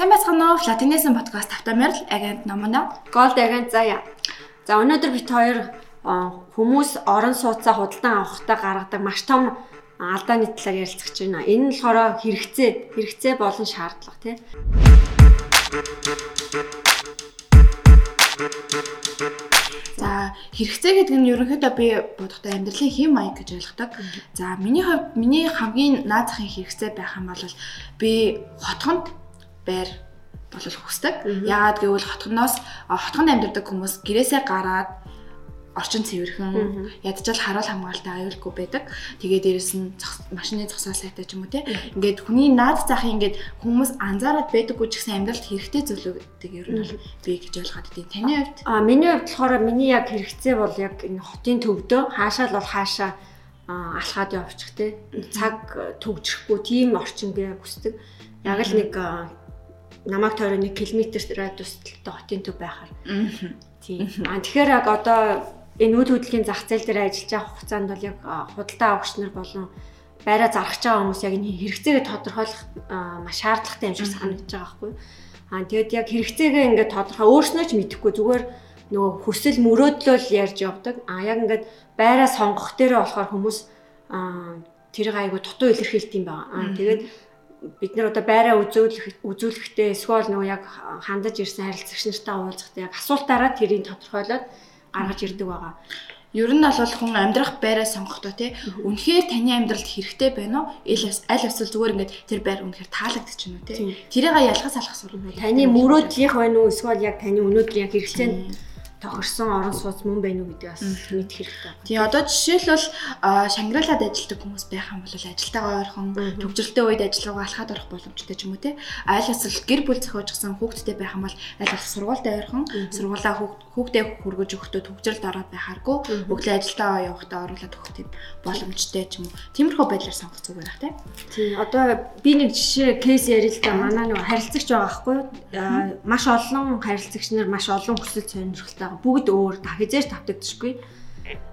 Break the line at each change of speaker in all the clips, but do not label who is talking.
Сайн байцгаана уу? Латинесен подкаст автомер л агент номоно.
Голд агент заяа. За өнөөдөр бит хоёр хүмүүс орон сууцаа худалдан авахтаа гаргадаг маш том алдааны талаар ярилцах гэж байна. Энэ нь болохоор хэрэгцээ, хэрэгцээ болон шаардлага тий.
За хэрэгцээ гэдэг нь ерөнхийдөө би бодохдоо амьдралын хэм маяг гэж ойлгодог. За миний хувьд миний хамгийн наад захын хэрэгцээ байх юм бол би хотгонд байр бол хүсдэг. Яагаад гэвэл хотгоноос хотгонд амьдардаг хүмүүс гэрээсээ гараад орчин цэвэрхэн ядчил харуул хамгаалтай аюулгүй байдаг. Тэгээ дээрэс нь машины зогсоол сайтай ч юм уу те. Ингээд хүний наад зах ингээд хүмүүс анзаараад байдаггүй ч гэсэн амьдралд хэрэгтэй зүйлүүдийг ер нь би гэж ойлгоод байна. Таны хувьд?
А миний хувьд болохоор миний яг хэрэгцээ бол яг энэ хотын төвдөө хаашаа л бол хаашаа алхаад явчих те. Цаг төгжихгүй тийм орчин би хүсдэг. Яг л нэг намайг тойроо 1 км радиустай хотын төв байхаар. Тийм. А тэгэхээр яг одоо энэ үйл хөдлөлийн зах зээл дээр ажиллаж байгаа хугацаанд бол яг худалдаа авагч нар болон байраа зархаж байгаа хүмүүс яг энэ хэрэгцээгээ тодорхойлох маш шаардлагатай юм шиг санагдаж байгаа байхгүй. Аа тэгэд яг хэрэгцээгээ ингээд тодорхой өөрснөө ч мэдэхгүй зүгээр нөгөө хүсэл мөрөөдлөөл ярьж явдаг. Аа яг ингээд байраа сонгох дээрээ болохоор хүмүүс аа тэрийг айгу дутуу илэрхийлт юм байна. Аа тэгээд бид нар одоо байраа үзүүлэх үзүүлэхдээ эсвэл нөгөө яг хандаж ирсэн харилцагч нартай уулзахдаа яг асуултаараа тэрийг тодорхойлоод гаргаж ирдэг байгаа.
Ер нь бол хүн амьдрах байраа сонгохдоо тий үнэхээр таны амьдралд хэрэгтэй байна уу? Аль эсвэл зүгээр ингээд тэр байр үнэхээр таалагдчих юм уу тий? Тэрийг ялгаж салах сургууль.
Таны мөрөөдлийнх байна уу? Эсвэл яг таны өнөөдрийн яг хэрэгцээнд тохирсон орон сууц мөн байна уу гэдэг бас мэд хэрэгтэй.
Тий одоо жишээлбэл Шангрилад ажилладаг хүмүүс байх юм бол ажилтайгаа ойрхон төвжрэлтэй үед ажил руугаа алхаад орох боломжтой ч юм уу те. Айл эсвэл гэр бүл зохиожсон хүүхдтэй байх юм бол аль болох сургуультай ойрхон сургуулаа хүүхдээ хүргэж өгөхдөө төвжрэлд ороод байхааргүй өглөө ажилдаа явахдаа оруулаад өгөх тийм боломжтой ч юм уу. Тиймэрхүү байдлаар сонгох зүгээр бах те.
Тий одоо би нэг жишээ кейс ярил л да манай нэг харилцагч байгаа байхгүй юу? Маш олон харилцагч нар маш олон хүсэл сонирхолтой байгаа. Бүгд өөр та хизээж тавтагдчихгүй.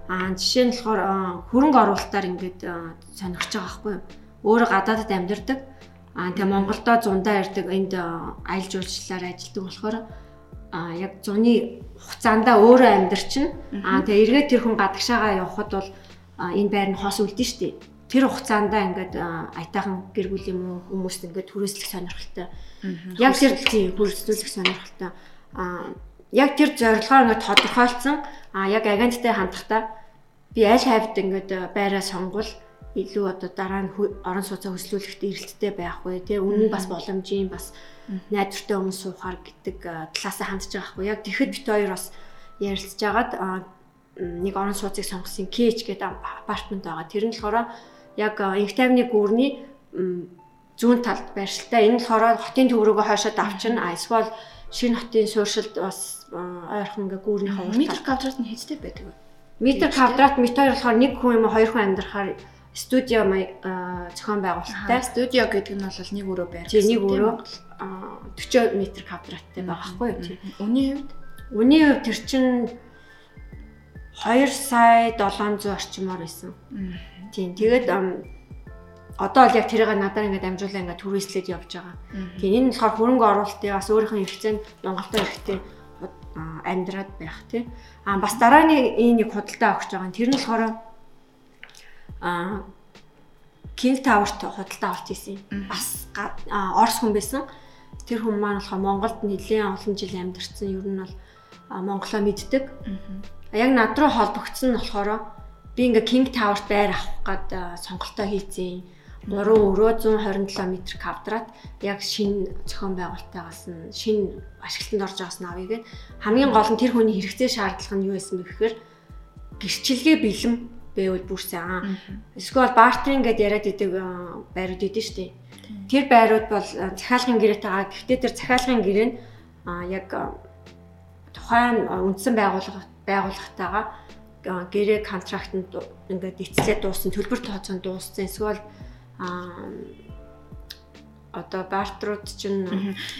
Аа жишээ нь болохоор хөрөнгө оруулалтаар ингээд сонирхож байгаа байхгүй юу? Өөрөө гадаадд амьдардаг. Аа тэгээ Монголдо зундаа ирдэг энд аялал жуулчлалаар ажилладаг болохоор а яг зуны хугацаанда өөрөө амьдарчин а тэгээ эргээд тэр хүн гадагшаага явхад бол энэ байр нь хос үлдэн штэ тэр хугацаанда ингээд айтаахан гэр бүл юм уу хүмүүст ингээд хүрээслэх сонирхолтой яг тэр тийм хүрээслэх сонирхолтой а яг тэр зорилгоо ингээд тодорхойлцсон а яг агенттай хандахтаа би аль хавьд ингээд э, байраа сонгол илүү одоо дараа нь орон сууцаа хөслүүлэхэд эрэлттэй байх вэ тий үнэн бас боломжийн бас найдвартай хүмүүс суухаар гэдэг э, талаасаа хандж байгаа хгүй яг тэгэхэд бит хоёр бас ярилцж агаад нэг орон сууцыг сонгосон KH гэдэг апартмент байгаа. Тэр нь болохоор яг инх тайвны гүрний зүүн талд байршилтай. Энэ болохоор хотын төврөөгөө хойшоо давчин а эсвэл шинэ хотын сууршилд бас ойрхон ингээ гүүрний хавар
метр квадрат нь хэзээ байдаг вэ?
Метр квадрат метр болохоор нэг хүн юм уу хоёр хүн амьдрахаар студио зохион байгуулалттай.
Студио гэдэг нь бол нэг өрөө байр.
Тий нэг өрөө 40 метр квадраттай байгаа байхгүй юу?
Үний хувьд
үний хувьд тэр чинь 2 сая 700 орчмоор байсан. Тийм. Тэгээд одоо бол яг тэрийг надаар ингээд амжуулаа ингээд түрээслээд явж байгаа. Тийм энэ болохоор хөрөнгө оруулалтыг бас өөрийнхөө хэрэгцээнд Монголдо хэрэгтэй амьдраад байх тий. А бас дараа нэг энэ нэг худалдаа гэж байгаа. Тэр нь болохоор а King Tower-т худалдаа авалт хийсэн. Бас Орос хүн байсан. Тэр хүн маань болохоор Монголд нэлээд олон жил амьдарсан. Ер нь бол Монголоо мэддэг. Яг над руу холбогдсон нь болохоор би ингээ King Tower-т байр авах гад сонголтоо хийцэн 3 өрөө 127 м квадрат яг шинэ зохион байгуулалтаагаас нь шинэ ашиглалтанд орж байгаас нь авъя гэд хамгийн гол нь тэр хүний хэрэгцээ шаардлага нь юу байсан бэ гэхээр гэрчлэгээ бэлэм байвал бүрсэн. Эсвэл бартеринг гэдээ яриад идэг байрууд идэв штэ. Тэр байрууд бол захиалгын гэрээтэй байгаа. Гэхдээ тэр захиалгын гэрээ нь яг тухайн үндсэн байгууллага байгууллагатайгаа гэрээ контрактанд ингээд эцлээ дууссан төлбөр тооцоонд дууссан эсвэл одоо бартрууд чинь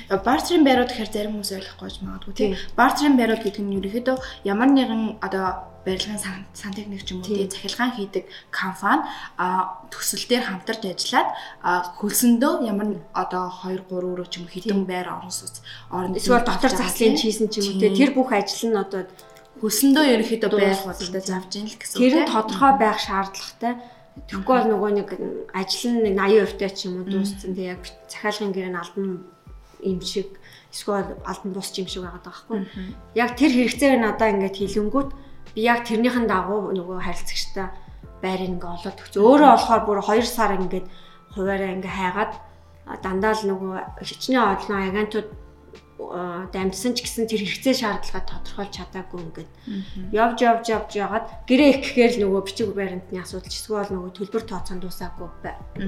бартрын байрууд гэхээр зарим хүмүүс ойлгохгүй ч магадгүй тийм бартрын байрууд гэдэг нь ерөөхдөө ямар нэгэн одоо барилгын сантехник ч юм уу тийм захилгаан хийдэг компани а төсөл дээр хамтарч ажиллаад хөлсөндөө ямар одоо 2 3 өрөө ч юм хэдэн байр орон сууц
орон эсвэл дотор заслын хийсэн ч юм уу тэр бүх ажил нь одоо
хөлсөндөө ерөөхдөө байх бодлоо завж ийн л гэсэн.
Тэр нь тодорхой байх шаардлагатай. Тэгэхгүй бол нөгөө нэг ажил нь нэг 80% таа ч юм уу дууссан. Тэг яг захиалгын гэрээ нь алдан юм шиг эсвэл алдан дуусч юм шиг байгаа байхгүй. Яг тэр хэрэгцээг надаа ингээд хилэнгүүт би яг тэрнийхэн дагуу нөгөө харилцагчтай байрыг ингээ олоод өгч. Өөрөө болохоор бүр 2 сар ингээд хуваараа ингээ хайгаад дандаа л нөгөө хичнээн олон агентууд дамжсан ч гэсэн тэр хэрэгцээ шаардлагаа тодорхойлж чадаагүй ингээд. Явж явж явж ягаад гэрээ их гэхээр л нөгөө бичиг баримтны асуудал ч эсвэл нөгөө төлбөр тооцоон дуусаагүй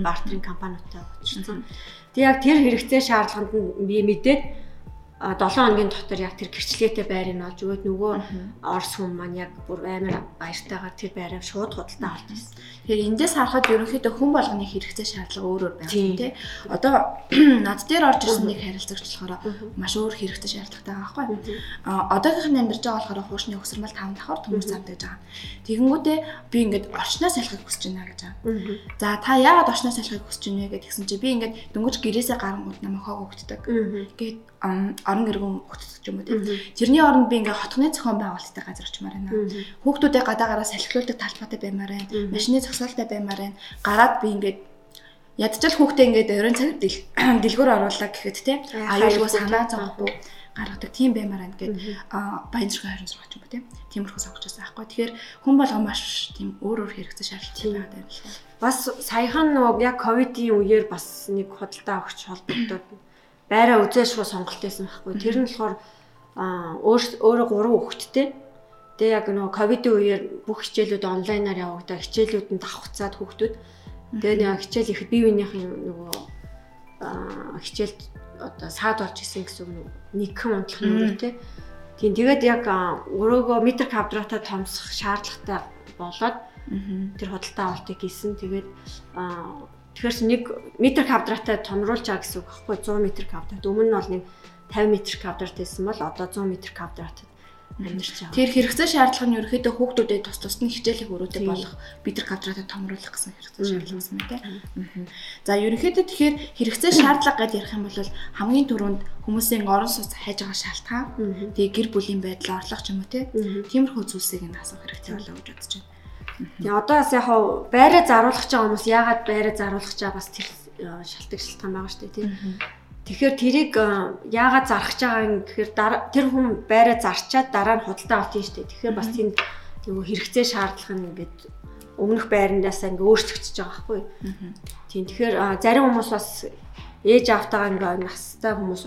бартерын компаниудтай уулзсан. Тэг яг тэр хэрэгцээ шаардлаганд нь би мэдээд 7 хоногийн дотор яг тэр гэрчлэгээтэй байрыг олж өгөөд нөгөө Орос хүн маань яг бүр амар баяртайгаар тэр байраа шууд худалдаа авч ирсэн.
Тэгэхээр эндээс харахад ерөнхийдөө хүн болгоны хэрэгцээ шаардлага өөр өөр байна тийм. Одоо над дээр орж ирсэн нэг харилцагч болохоор маш өөр хэрэгцээ шаардлагатай байгаа байхгүй. А одоогийнх нь амьдарч байгаа болохоор хуушны өсөрмөл 5 давхар төмөр замтай гэж байгаа. Тэгэнгүүтээ би ингээд орчноо салхийг хүсэж байна гэж байгаа. За та яагаад орчноо салхийг хүсэж байна вэ гэдгсэн чи би ингээд дөнгөж гэрээсээ гарангууд намайг хоог өгддөг. Гээд орон гэргэн өгдөг юм уу тийм. Тэрний оронд би ингээ хотхны зохион байгуулалттай газар очимаар байна. Хүүхдүүдээ гадаагаараа салхилуулдаг талбайтай баймаар байна. Машины зогсоолтой баймаар байна. Гараад би ингээд ядчил хүүхдээ ингээд өрön цаг дэлгүүр оруулаа гэхэд тийм. Аюулгүй санаа зовхгүй гаргадаг тийм баймаар байна гэд баян зэрэг 26 ч юм уу тийм. Тиймэрхүү сонгож байсан аахгүй. Тэгэхээр хүн болго маш тийм өөр өөр хэрэгцээ шаардлагатай байдаг юм л.
Бас саяхан нөгөө яг ковидын үеэр бас нэг худалдаа өгч холбогдоод байраа үзээшгүй сонголт байсан байхгүй. Тэр нь болохоор өөрөө гурван хүүхэдтэй. Тэгээ яг нөгөө ковидын үеэр бүх хичээлүүд онлайнаар явагдаа хичээлүүд нь давхцаад хүүхдүүд. Тэгээ нэг хичээл ихэд бие биенийхэн нөгөө хичээлд одоо саад болж исэн гэсэн үг нэгхэн унтлах нь үүтэй. Тийм тэгээд яг өрөөгөө метр квадратаа томсох шаардлагатай болоод тэр худалдаа авалтыг хийсэн. Тэгээд Тэгэхээр нэг метр квадраттай томруулж байгаа гэсэн үг байхгүй 100 метр квадрат. Өмнө нь бол нэг 50 метр квадрат байсан бол одоо 100 метр квадратад амьдарч байгаа.
Тэр хэрэгцээ шаардлага нь ерөөхдөө хүүхдүүдэд тус тусны хичээлийг өрөөтэй болох метр квадратад томруулах гэсэн хэрэгцээ шаардлага гэсэн үг тийм. За ерөөхдөө тэгэхээр хэрэгцээ шаардлага гэдээ ярих юм бол хамгийн түрүүнд хүмүүсийн орон сууц хайж байгаа шалтгаан тэгээ гэр бүлийн байдал орлого ч юм уу тийм. Тиймэрхүү зүйлсийг нь асуух хэрэгтэй болоо гэж бодож байна.
Тэгээ одоо бас яг хав байраа заруулах байгаа хүмүүс яагаад байраа заруулах байгаа бас тэр э, шалтгаан шалтгаан байгаа шүү дээ тийм. Тэгэхээр тэрийг э, яагаад зарах гэж байгаа юм гэхээр тэр хүн байраа зарчаад дараа нь худалдаа авах юм шүү дээ. Тэгэхээр бас тийм нөгөө хэрэгцээ шаардлага нь ингээд өмнөх байрандаас ингээ өөрчлөгдөж байгаа байхгүй. Тийм тэгэхээр зарим хүмүүс бас ээж автагаа ингээ настай хүмүүс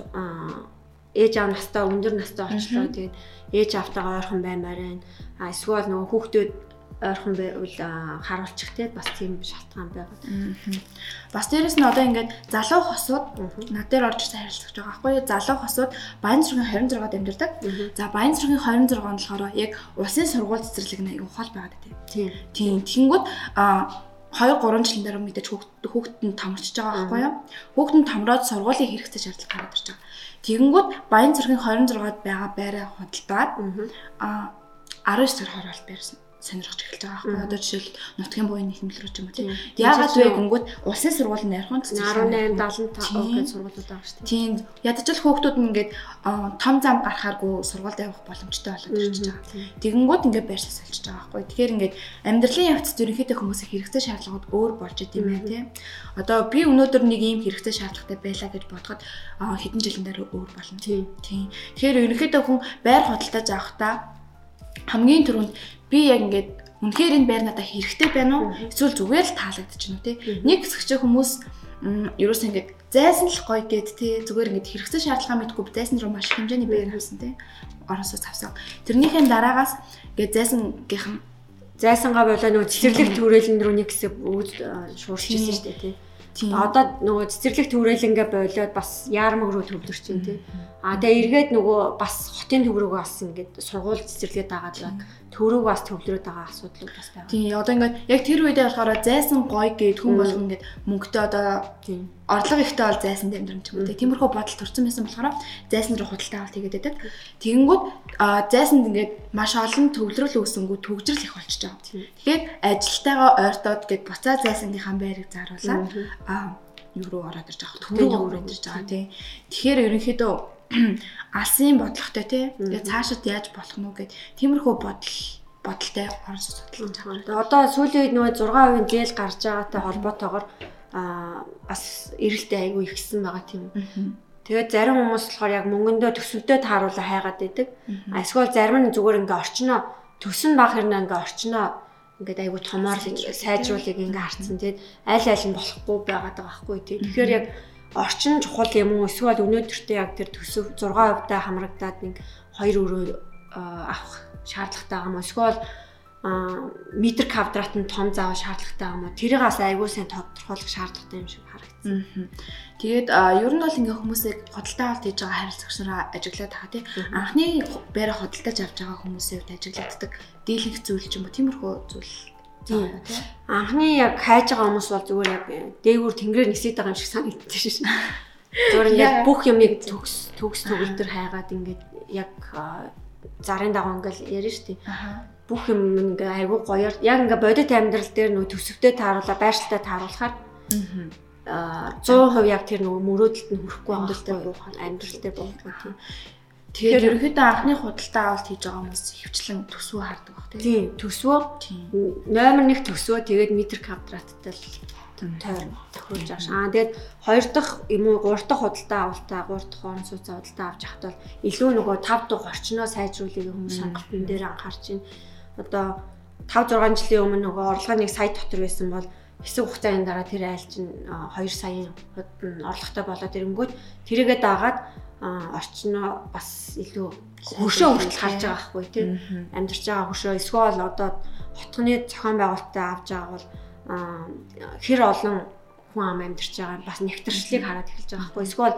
ээж аав настай өндөр настай очлоо тэгээд ээж автагаа ойрхон баймаар байна. А эсвэл нөгөө хүүхдүүд ойрхон байвал харуулчих те бас тийм шалтгаан байгаа.
Бас дээрэс нь одоо ингээд залуу хосууд над дээр орж ирсэн харилцагч байгаа байхгүй юу? Залуу хосууд Баян зүргийн 26-д амьдардаг. За Баян зүргийн 26 нь болохоор яг улсын сургууль цэцэрлэг нэг ухаал байгаа тийм. Тийм. Тэгэнгүүт а 2 3 жилийн дараа мэдээж хүүхэд нь томорчж байгаа байхгүй юу? Хүүхэд нь томроод сургуулийн хэрэгцээ шаардлага гараад ирж байгаа. Тэгэнгүүт Баян зүргийн 26-д байгаа байраа худалдаад а 19 сар хороолт байрсан сонирхож эхэлж байгаа байхгүй. Одоо жишээл нутгийн буян нэхэмлэл рүү ч юм уу тийм. Яагаад вэ гингүүд улсын сургуулийн найрхан
18 75 гэж сургуулиуд байгаа шүү дээ.
Тийм. Ядаж л хүүхдүүд нь ингээд том зам гарахааргүй сургуульд явах боломжтой болоод ирчихэж байгаа. Тэгэнгүүт ингээд байрсаа солиж байгаа байхгүй. Тэгэхээр ингээд амьдралын явцад ерөнхийдөө хүмүүсийн хэрэгтэй шаардлагууд өөр болж идэм байх тийм. Одоо би өнөөдөр нэг ийм хэрэгтэй шаардлагатай байлаа гэж бодоход хэдэн жилийн дараа өөр болно. Тийм. Тэгэхээр ерөнхийдөө хүн байр худалдаж авахдаа хамгийн түрүүнд би яг ингээд үнэхээр энэ байр надад хэрэгтэй байна уу? Эсвэл зүгээр л таалагдчихна уу те? Нэг хэсэгч хүмүүс ерөөс ингээд зайсан л гоё гэд те зүгээр ингээд хэрэгцээ шаардлага мэдгүй зайсан руу маш хэмжээний байр авсан те. Ороосоо тавсан. Тэрнийхэн дараагаас ингээд зайсангийнхан
зайсангаа болоо нөгөө цэцэрлэг төрөлн рүү нэг хэсэг шуурч ирсэн шүү дээ тий. Одоо нөгөө цэцэрлэг төрөлнгээ болоод бас яармаг руу төвлөрч байна тий. А тэгээ эргээд нөгөө бас хотын төв рүү бас ингээд сургууль цэцэрлэгээ дагаад төрөг бас төвлөрөөд байгаа асуудлууд бас байгаа.
Тийм одоо ингээд яг тэр үедээ болохоор зайсан гоё гэд хүн болгон ингээд мөнгөтэй одоо
Тийм.
орлого ихтэй бол зайсан амьдрам ч юм те. Тиймэрхүү бодол төрсэн байсан болохоор зайсан руу худалдаа авалт хийгээд байдаг. Тэгэнгүүт зайсанд ингээд маш олон төвлөрөл үүсэнгүү төгжрөл их болчихж байгаа. Тэгэхээр ажилтайгаа ойртоод гээд буцаа зайсангийнхаа байрыг зааруулаад юу руу ороод ирж байгаа. Төвтэй юу руу ирж байгаа тий. Тэгэхээр ерөнхийдөө алсын бодлоготой тий. Тэгээ цаашид яаж болох нь гэд тиймэрхүү бодол бодолтой орон судалж байгаа.
Одоо сүүлийн үед нөгөө 6% зээл гарч байгаатай холбоотойгоор аа бас эрэлтээ айгүй ихсэн байгаа тийм. Тэгээд зарим хүмүүс болохоор яг мөнгөндөө төсөвдөө тааруулаа хайгаад байдаг. Эсвэл зарим нь зүгээр ингээ орчноо төсөн баг хэрнээ ингээ орчноо ингээд айгүй томоор сайжруулыг ингээ харцсан. Тэгээд аль аль нь болохгүй байгаад байгаа байхгүй тий. Тэгэхээр яг орчин чухал юм уу эсвэл өнөөдөртөө яг тэр төсөв 6% та хамрагдаад нэг 2 өрөө авах шаардлагатай байгаа юм уу? Эсвэл метр квадрат нь том заавал шаардлагатай юм уу? Тэрийг бас айгүй сайн тодорхойлох шаардлагатай юм шиг харагдсан.
Тэгээд ер нь бол ингээ хүмүүсийг хөдөлთა авалт хийж байгаа харилцагч нараа ажиглаад байгаа тийм. Анхны байраа хөдөлтөж авч байгаа хүмүүсийн хувьд ажиглагддаг дийлэнх зүйл ч юм уу тиймэрхүү зүйл
Тийм. Анхны яг хайж байгаа хүмүүс бол зүгээр яг дээгүүр тэнгэрээр нисээд байгаа юм шиг санагддаг шин. Зүгээр ингээд бүх юмыг төгс төгс төгөлдөр хайгаад ингээд яг зарын дагуу ингээл ярина шүү дээ. Бүх юм ингээ айгүй гоёор яг ингээ бодит амьдрал дээр нөө төсөвтэй тааруулаа байршилтай тааруулахаар аа 100% яг тэр нөгөө мөрөөдөлд нь хүрэхгүй амьдрал дээр буух амьдрал дээр буух тийм.
Тэгэхээр ерөнхийдөө анхны худалдаа авалт хийж байгаа хүмүүс хөвчлэн төсвөө хардаг баг
тийм. Төсвөө номер 1 төсвөө тэгээд метр квадраттай л тойр тохиолж байгаа шаа. Тэгээд хоёр дахь юм уу гурав дахь худалдаа авалтаа гурав дахь орон сууцаа худалдаа авч хахад бол илүү нөгөө 5 дахь орчноо сайжруулах хүмүүс сонголтын дээр анхаарч байна. Одоо 5 6 жилийн өмнө нөгөө орлогын нэг сая дотор байсан бол хэсэг хугацааны дараа тэр айл чинь 2 саяын орлоготой болоод ирэнгүүт тэрийгээ дагаад орчноо бас илүү хөшөө хүртэл харж байгаа байхгүй тийм амьдарч байгаа хөшөө эсвэл одоо хотгоны зохион байгуулалтаа авч байгаа бол хэр олон хүн ам амьдарч байгаа бас нэгтэршлийг хараад эхэлж байгаа байхгүй эсвэл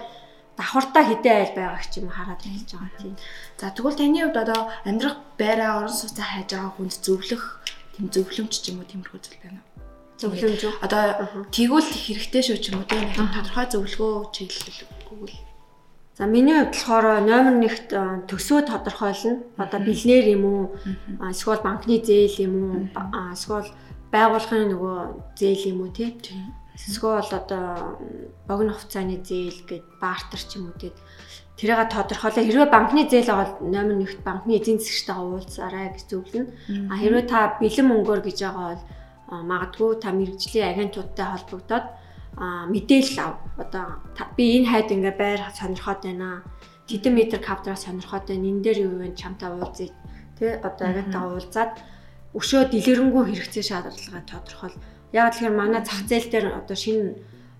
давхартаа хідээ айл байгаа ч юм хараад эхэлж байгаа тийм.
За тэгвэл таны хувьд одоо амьдрах байраа орон сууцаа хайж байгаа хүнд зөвлөх тийм зөвлөмж ч юм уу тиймэрхүү зүйл байна уу?
Зөвлөмж үү?
Одоо тэгвэл хэрэгтэй шүү ч юм уу тийм тодорхой зөвлөгөө чиглэлгүй
За миний хувьд болохоор номер 1-т төсөө тодорхойлно. Одоо бэлнээр юм уу? Эсвэл банкны зээл юм уу? Эсвэл байгууллагын нөгөө зээл юм уу тий? Эсвэл одоо богино хугацааны зээл гэд бартер ч юм уу тий. Тэрийг тодорхойлоо. Хэрвээ банкны зээл аваад номер 1-т банкны эзэн засагчтайгаа уулзаарай гэж зөвлөнө. А хэрвээ та бэлэн мөнгөөр гэж байгаа бол магадгүй та мэрэгжлийн агентуудтай холбогдоод мэдээлэл ав. Одоо би энэ хайд ингээ байр сонирхоод байна. Тэдэн метр квадрат сонирхоод байна. Энэ дээр юу вэ? Чамтай уулзъя. Тэ одоо агентаа уулзаад өшөө дэлгэрэнгүй хэрэгцээ шаардлагаа тодорхойл. Яг тэгэхээр манай зах зээл дээр одоо шинэ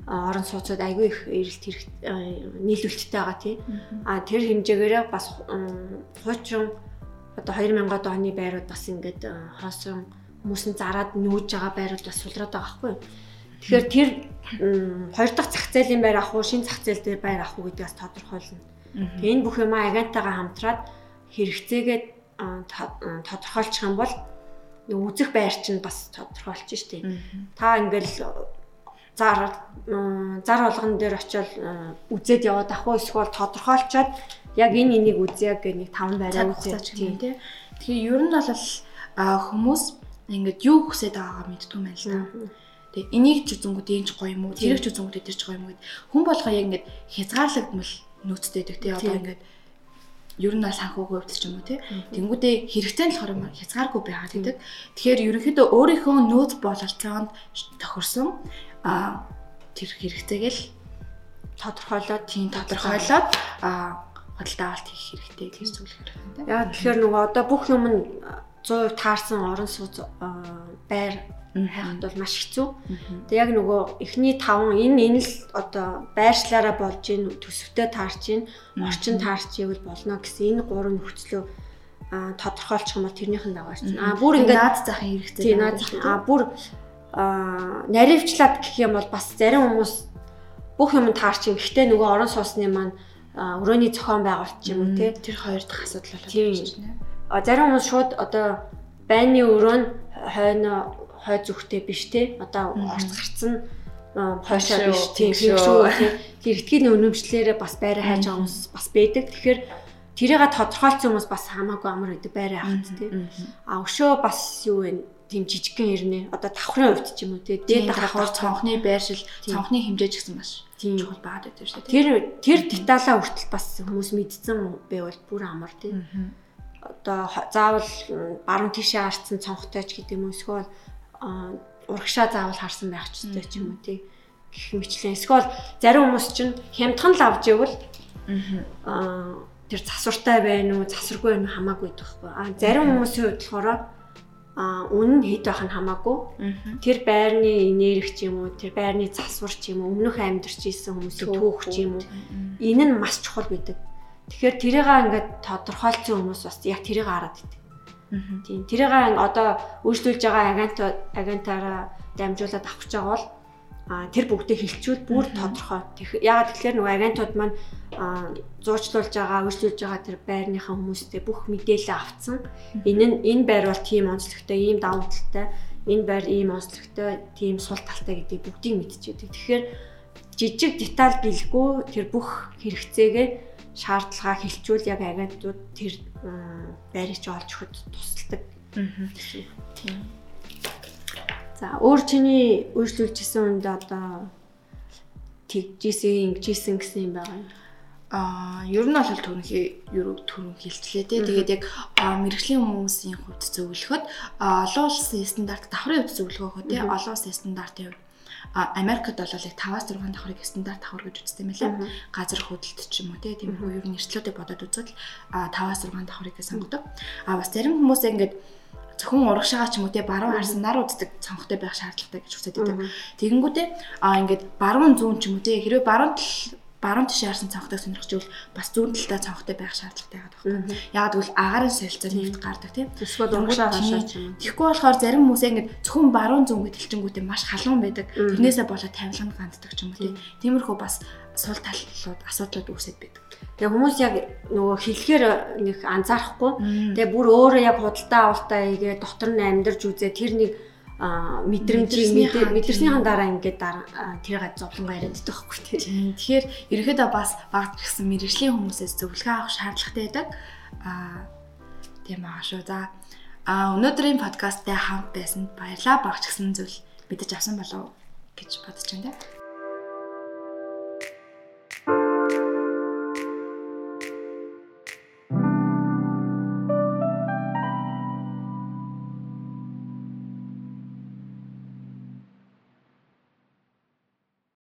орон сууцуд айгүй их эрэлт хэрэг нийлүүлэлттэй байгаа тий. А тэр хэмжээгээрээ бас хуучин одоо 2000-аад оны байрууд бас ингээд хоосон хүмүүс нь зараад нүүж байгаа байрууд бас сулраад байгаа байхгүй юу? Тэгэхээр тэр хоёр дахь зах зээлийн байр авах уу, шинэ зах зээл дээр байр авах уу гэдгээс тодорхойлно. Тэгээ энэ бүх юмаа агентаагаа хамтраад хэрэгцээгээ тодорхойлчих юм бол үзэх байр чинь бас тодорхойлж штеп. Та ингээл зар зар болгон дээр очиод үзээд яваад ах уу эсвэл тодорхойлцоод яг энэ энийг үзье гэх нэг таван байраа үзье тийм тий.
Тэгэхээр ер нь бол хүмүүс ингээд юу хүсэж байгаагаа мэддэг юм байна л да. Тэгээ энийг ч үзэнгүүд энэ ч гоё юм уу? Тэрэг ч үзэнгүүд тэр ч гоё юм уу гэд хүн болгоо яг ингээд хязгаарлагдмал нөөцтэй байдаг тий. Одоо ингээд ер нь санхүүгийн хувьд ч юм уу тий. Тэнгүүдээ хэрэгцээ нь болохоор хязгааргүй байгаад байдаг. Тэгэхээр ерөнхийдөө өөрийнхөө нөөц бололцоонд тохирсон а тэр хэрэгцээг л тодорхойлоод тийм тодорхойлоод а худалдаа авалт хийх хэрэгтэй гэж зүйлэх хэрэгтэй.
Яа тэгэхээр нөгөө одоо бүх юм нь 100% таарсан орон сууц байр хайхад бол маш хэцүү. Тэгээ яг нөгөө эхний таван энэ энэ л одоо байршлаараа болж ийн төсөвтэй таарч ийн орчин таарч ивэл болно гэсэн энэ гурван нөхцлөө а тодорхойлчих юм бол тэрнийх нь дагаж чинь. А бүр ингээд
наад захын хэрэгтэй.
Тийм наад захын. А бүр а наривчлаад гэх юм бол бас зарим хүмүүс бүх юм таарч юм. Гэхдээ нөгөө орон суусны маань өрөөний зохион байгуулалт ч юм уу тий.
Тэр хоёр дахь асуудал болоод байна.
Зарим хүмүүс шууд одоо байны өрөө нь хойно хой зүгтэй биш те. Одоо орц гарцсан хойшоо биш тийм шүү. Тэр итгэлийн өнөмжлөлөөрөө бас байраа хайж байгаа хүмүүс бас байдаг. Тэгэхээр тэрийга тодорхойлсон хүмүүс бас хамаагүй амар байдаг байраа хахад тийм. А өшөө бас юу вэ? тийм жижигхэн ирнэ. Одоо давхрын хувьд ч юм уу тий.
Дээд давхар цонхны байршил, цонхны хэмжээ ч гэсэн маш тийм чухал байгаад байдаг шүү
дээ. Тэр тэр деталаа хүртэл бас хүмүүс мэдсэн байвал бүр амар тий. Одоо заавал баруун тишээ харсан цонхтой ч гэдэг юм уу? Эсвэл урагшаа заавал харсан байх ч ёстой ч юм уу тий. Гэх мэтлэн эсвэл зарим хүмүүс чинь хямдхан л авч ивэл аа тэр засвартай байна уу засваргүй байна хамаагүй байхгүй. А зарим хүмүүсийн хувьд болохоор а үнэн хэд байх нь хамаагүй. Тэр байрны энерги ч юм уу тэр байрны засвар ч юм уу өмнөх амьдарч исэн хүмүүсийн түүх ч юм уу. энэ нь маш чухал байдаг тэгэхээр тэрийг ингээд тодорхойлцсон хүмүүс бас яг тэрийг хараад идэг Тийм. Тэрийг одоо үйлчлүүлж байгаа агент агентаараа дамжуулаад авах гэж байгаа бол а тэр бүгдийг хилчүүл бүр тодорхой. Ягаад тэгэхээр нөгөө агентууд маань зуучлуулж байгаа, үйлчлүүлж байгаа тэр байрныхаа хүмүүстэй бүх мэдээлэл авцсан. Энэ нь энэ байр бол тийм онцлогтой, ийм давуу талтай, энэ байр ийм онцлогтой, тийм сул талтай гэдэг бүгдийг мэдчихэдэг. Тэгэхээр жижиг деталь гэлгүй тэр бүх хэрэгцээгээ шаардлагаа хилчүүл яг агентууд тэр байрыг олж өгөхөд тусалдаг. Тийм. За өөр чиний үйлчлүүлжсэн үнд одоо тэгжсэн, ингэжсэн гэсэн юм байгаа юм.
Аа, ер нь бол түрнхий ерөг түрэн хилчлээ тий. Тэгээд яг мэрэгжлийн хүмүүсийн хувьд зөвлөхөд олон улсын стандарт давхрын хувьд зөвлөгөөхөд тий. Олон улсын стандартын хувьд Америкт бол яг 5-аас 6 давхрыг стандарт давхар гэж үздэг юм байна. Газар хөдлөлт ч юм уу тиймэрхүү ер нь эрсдлүүдийг бодоод үзвэл 5-аас 6 давхрыг сонгодог. А бас зарим хүмүүс ингээд зөвхөн урагшаага ч юм уу те баруун харсан нар үздэг цонхтой байх шаардлагатай гэж үздэг. Тэгэнгүүтээ а ингээд баруун зүүн ч юм уу те хэрвээ баруун тал баруун тишээ харсан цонхтой сонирхож ивэл бас зүүн талдаа цонхтой байх шаардлагатай байгаа байхгүй. Яг гэвэл агарын солилцоо нэвт гардаг тийм.
Эсвэл урагшаа хашаач юм.
Тэгэхгүй болохоор зарим хүмүүс ингээд зөвхөн баруун зүүн гэж хэлчингүүтээ маш халуун байдаг. Тэрнээсээ болоод тавилганд ганддаг ч юм уу тийм. Тиймэрхүү бас сул талууд асуудлууд үүсэт байдаг.
Тэгээ хүмүүс яг нөгөө хэлэхээр нэг анзаарахгүй. Тэгээ бүр өөрөө яг худалдаа авалтаа игээ дотор нь амьдарч үзээ тэр нэг мэдрэмжийг мэдэрснийхэн дараа ингээд тэр га зовлонгаа яриад байдаг байхгүй тийм.
Тэгэхээр ерөөдөө бас багт гисэн мэрэгжлийн хүмүүсээс зөвлөгөө авах шаардлагатай байдаг. Аа тийм аа шүү. За а өнөөдрийн подкасттай хамт байсанд баярлалаа. Багч гисэн зүйл мэдэж авсан болов гэж бодож байна.